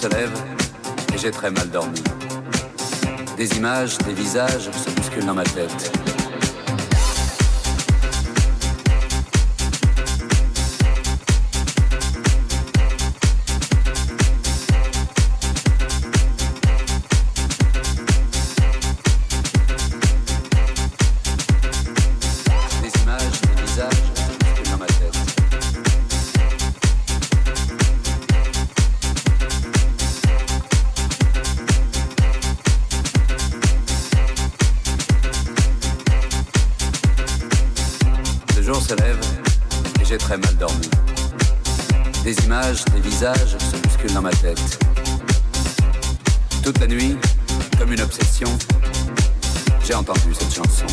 se lève et j'ai très mal dormi. Des images, des visages se bousculent dans ma tête. Images, des visages se bousculent dans ma tête. Toute la nuit, comme une obsession, j'ai entendu cette chanson.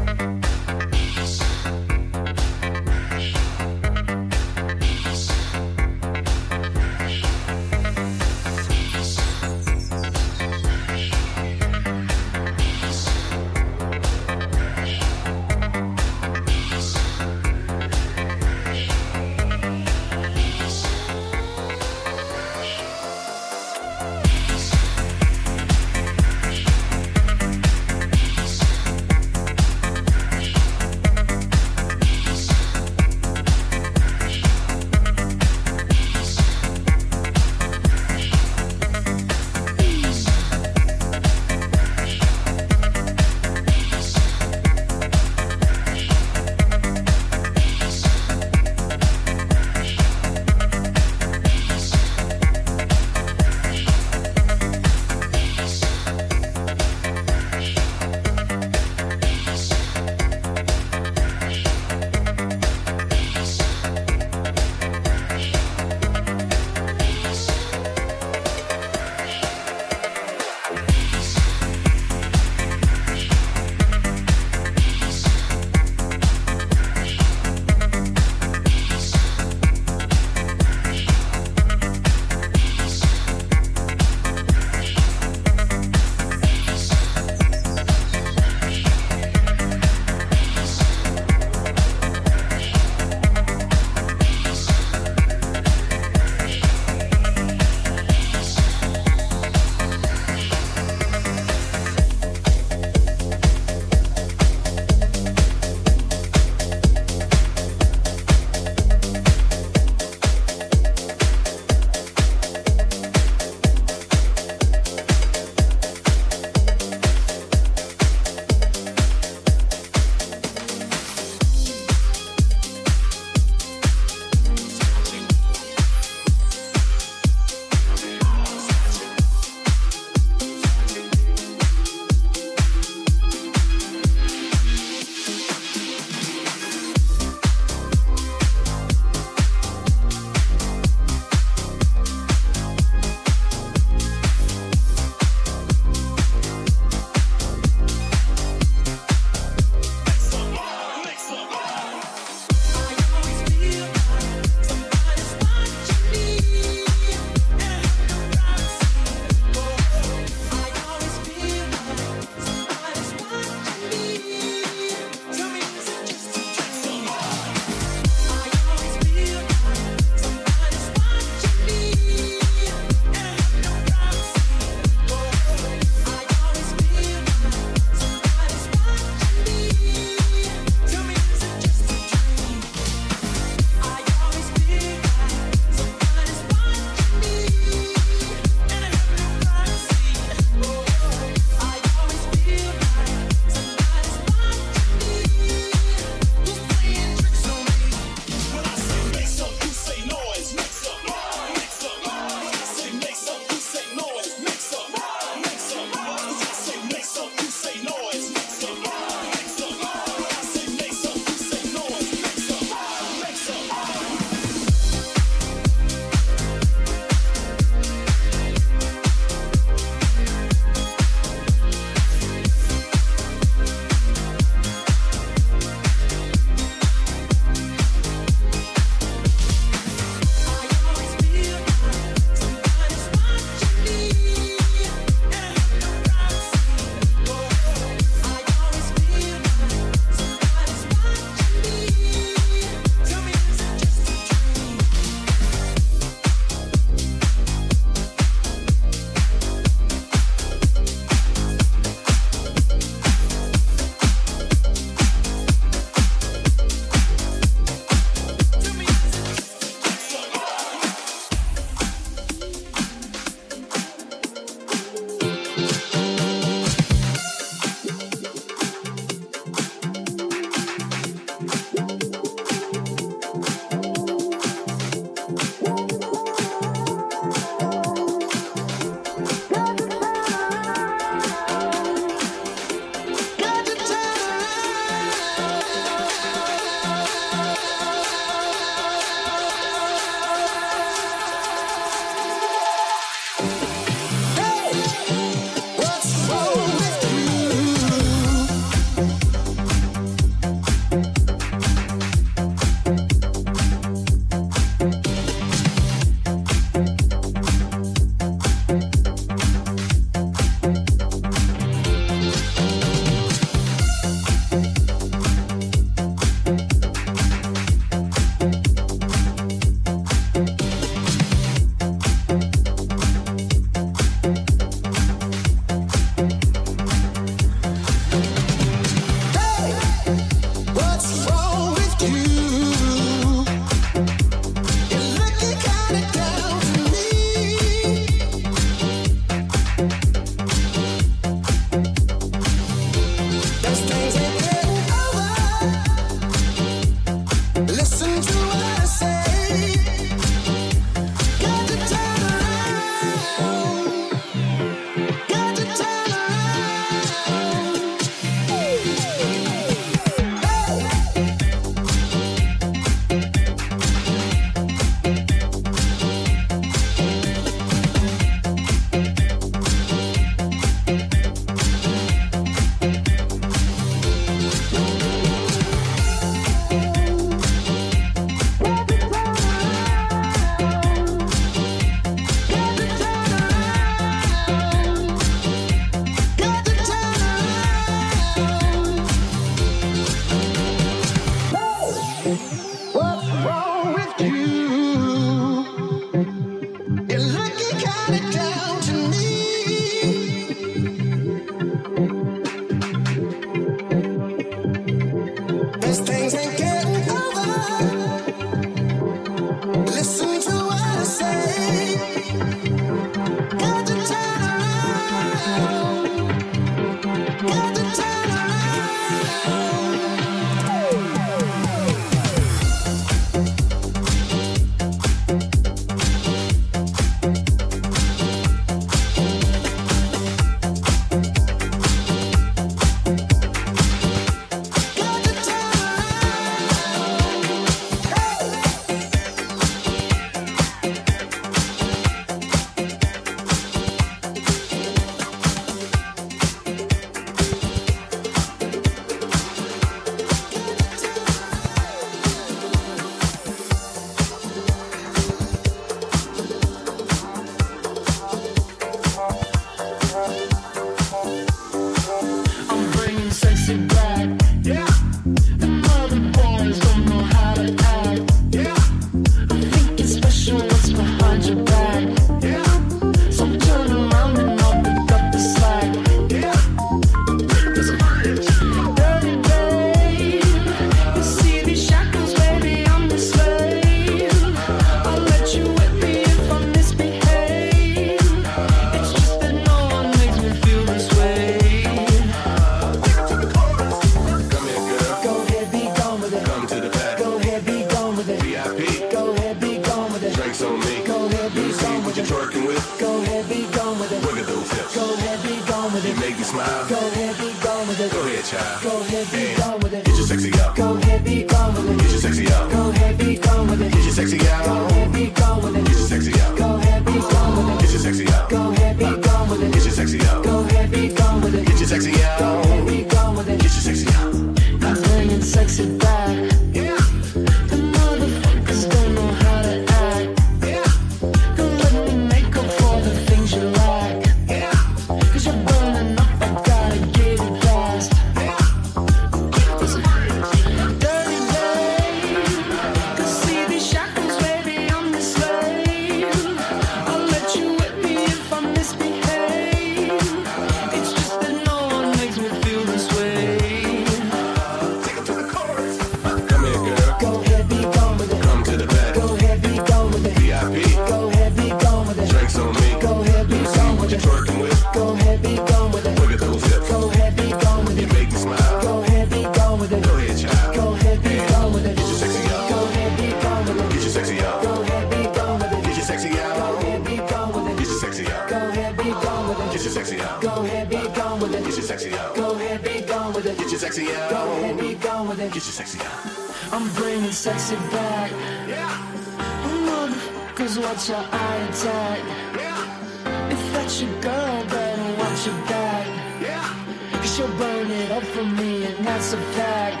Cause what's your eye attack? Yeah. If that's your girl, then watch your back. Yeah. Cause she'll burn it up for me, and that's a fact.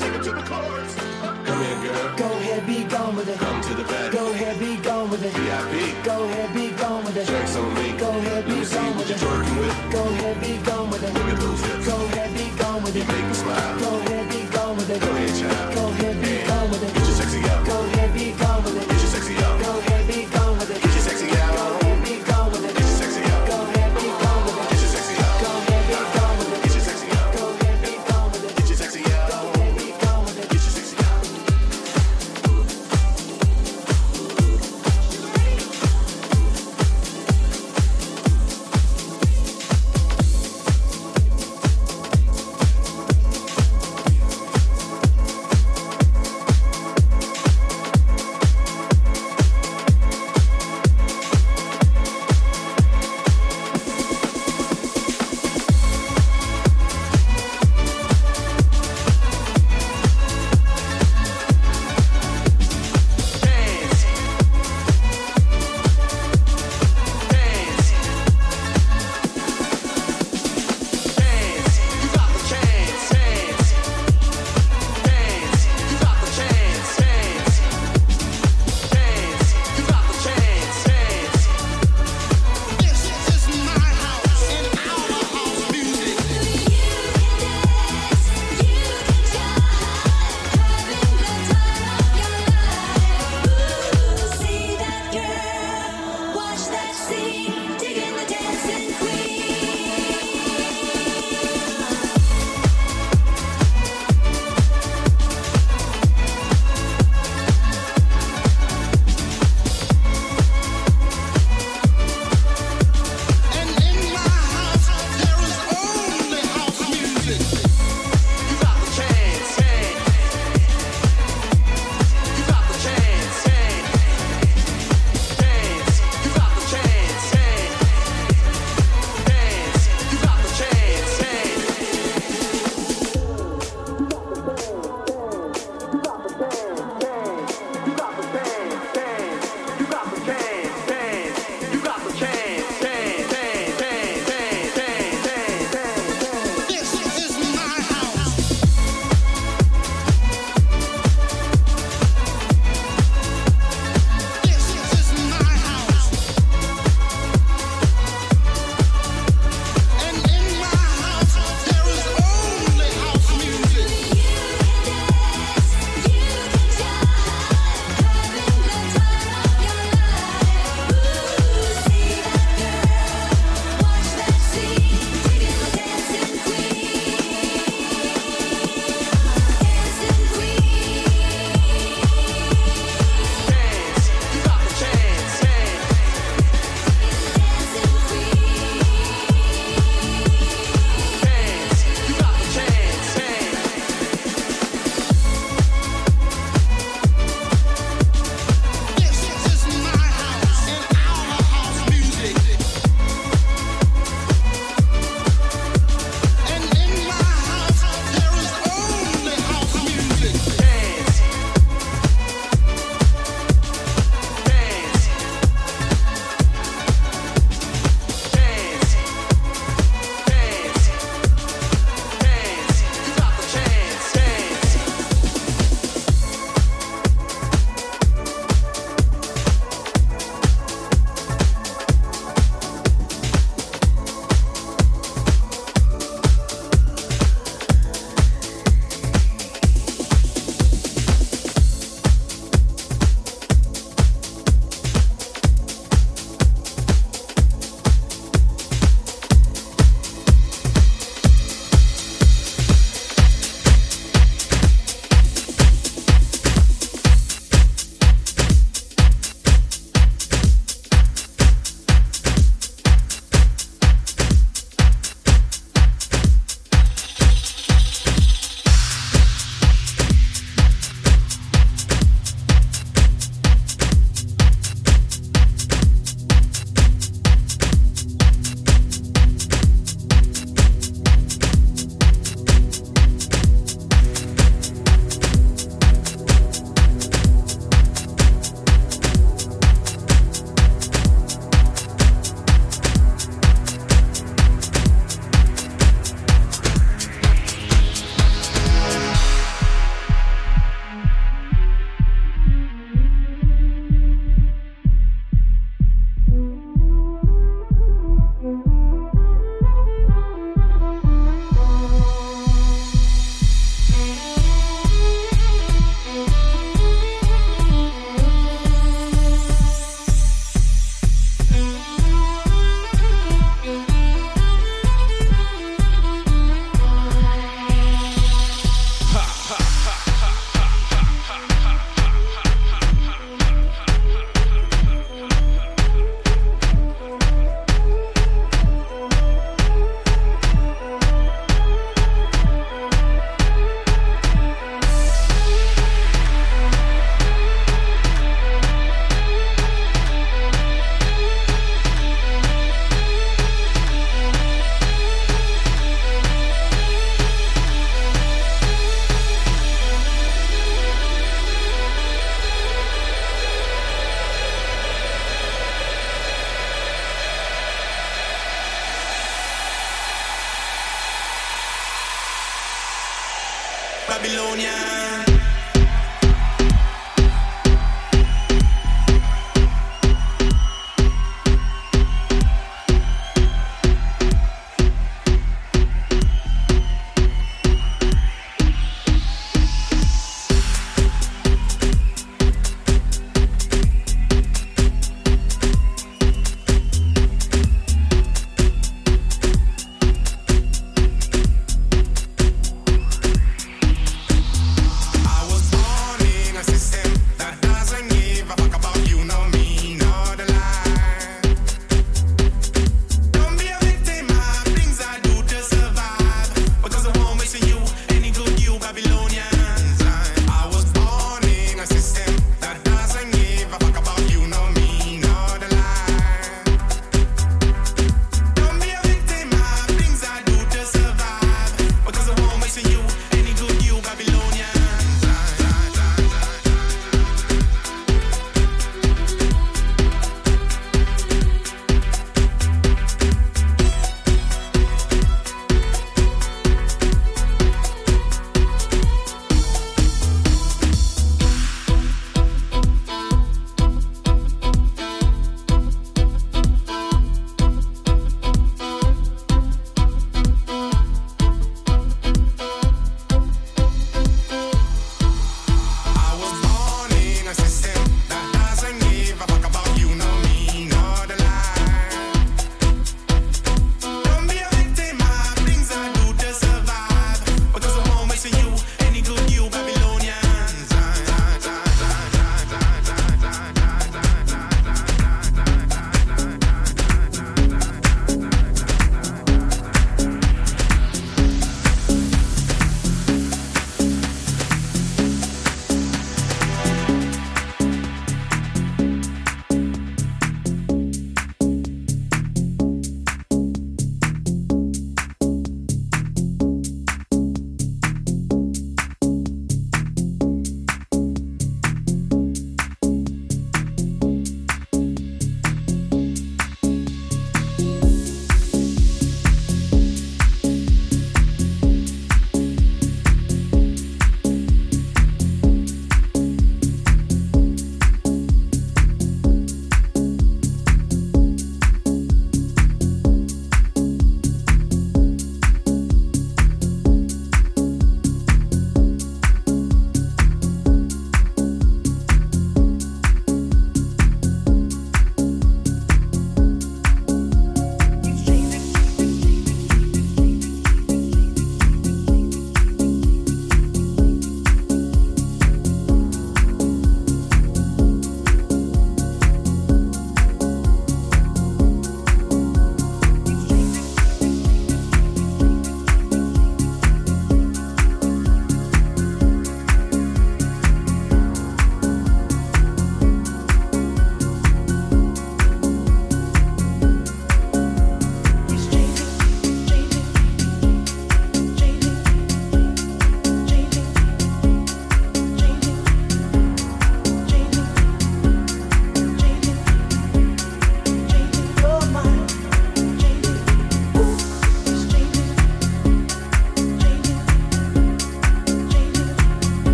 Take it to the chorus. Come here, girl. Go ahead, be gone with it. Come to the bed. Go ahead, be gone with it. VIP. Go ahead, be gone with it. Checks on me. Go ahead, be gone with it. You're twerking with. Go ahead, be gone with it. Look at those hips. Go ahead.